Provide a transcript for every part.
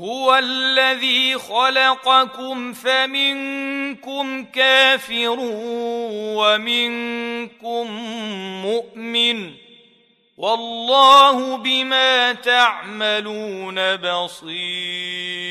هو الذي خلقكم فمنكم كافر ومنكم مؤمن والله بما تعملون بصير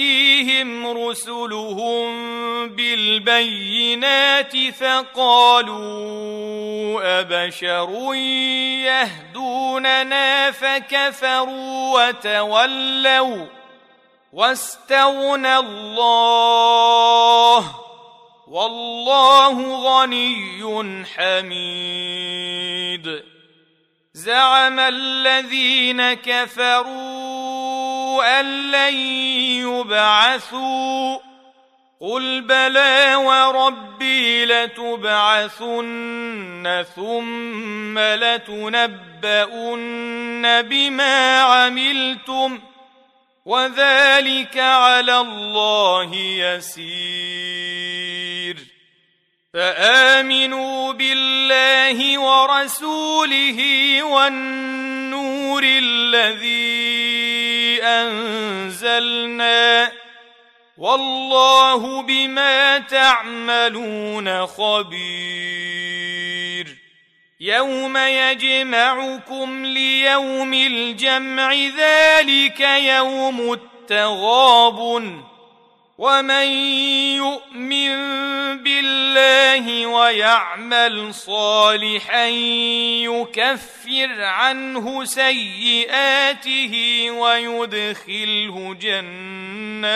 تاتيهم رسلهم بالبينات فقالوا أبشر يهدوننا فكفروا وتولوا واستغنى الله والله غني حميد زعم الذين كفروا أن لن يبعثوا قل بلى وربي لتبعثن ثم لتنبؤن بما عملتم وذلك على الله يسير فآمنوا بالله ورسوله والنور الذي أنزلنا والله بما تعملون خبير. يوم يجمعكم ليوم الجمع ذلك يوم التغابن. ومن يؤمن بالله ويعمل صالحا يكفر عنه سيئاته ويدخله جنات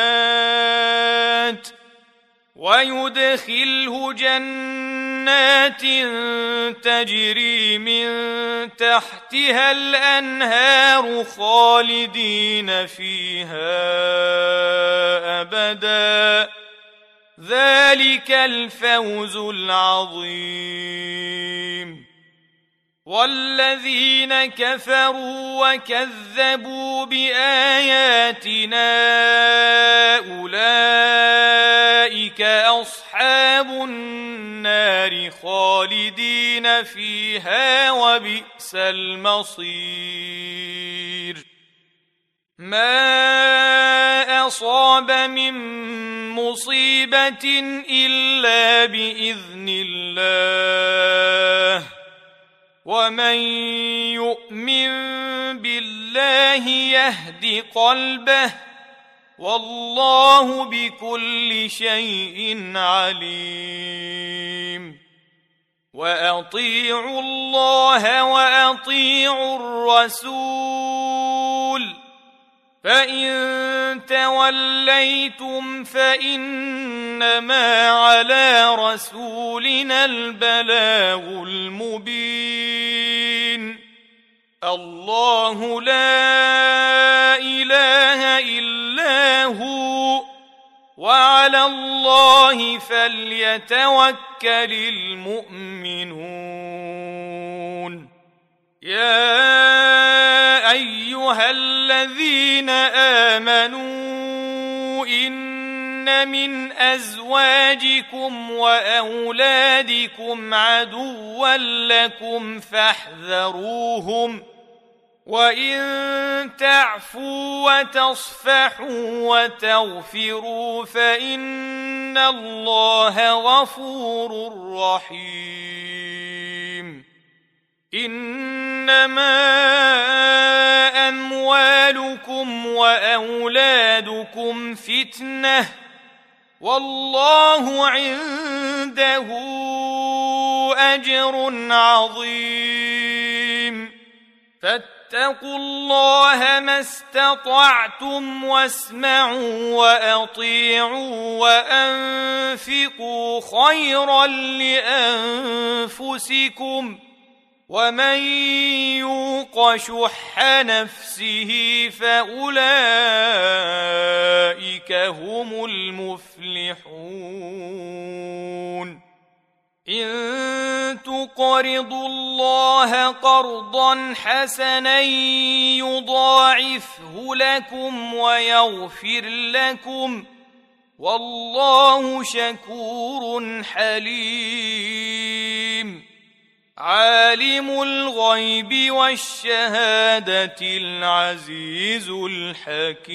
ويدخله جنات تجري من تحتها الأنهار خالدين فيها أبدا ذلك الفوز العظيم. والذين كفروا وكذبوا بآياتنا أولئك أصحاب النار خالدين فيها وبئس المصير. ما أصاب من مصيبه الا باذن الله ومن يؤمن بالله يهد قلبه والله بكل شيء عليم واطيعوا الله واطيعوا الرسول فان توليتم فانما على رسولنا البلاغ المبين الله لا اله الا هو وعلى الله فليتوكل المؤمنون يا ايها الذين آمنوا إن من أزواجكم وأولادكم عدوا لكم فاحذروهم وإن تعفوا وتصفحوا وتغفروا فإن الله غفور رحيم إنما واولادكم فتنة والله عنده أجر عظيم. فاتقوا الله ما استطعتم واسمعوا وأطيعوا وأنفقوا خيرا لأنفسكم ومن يوق شح نفسه فاولئك هم المفلحون ان تقرضوا الله قرضا حسنا يضاعفه لكم ويغفر لكم والله شكور حليم عالم الغيب والشهادة العزيز الحكيم.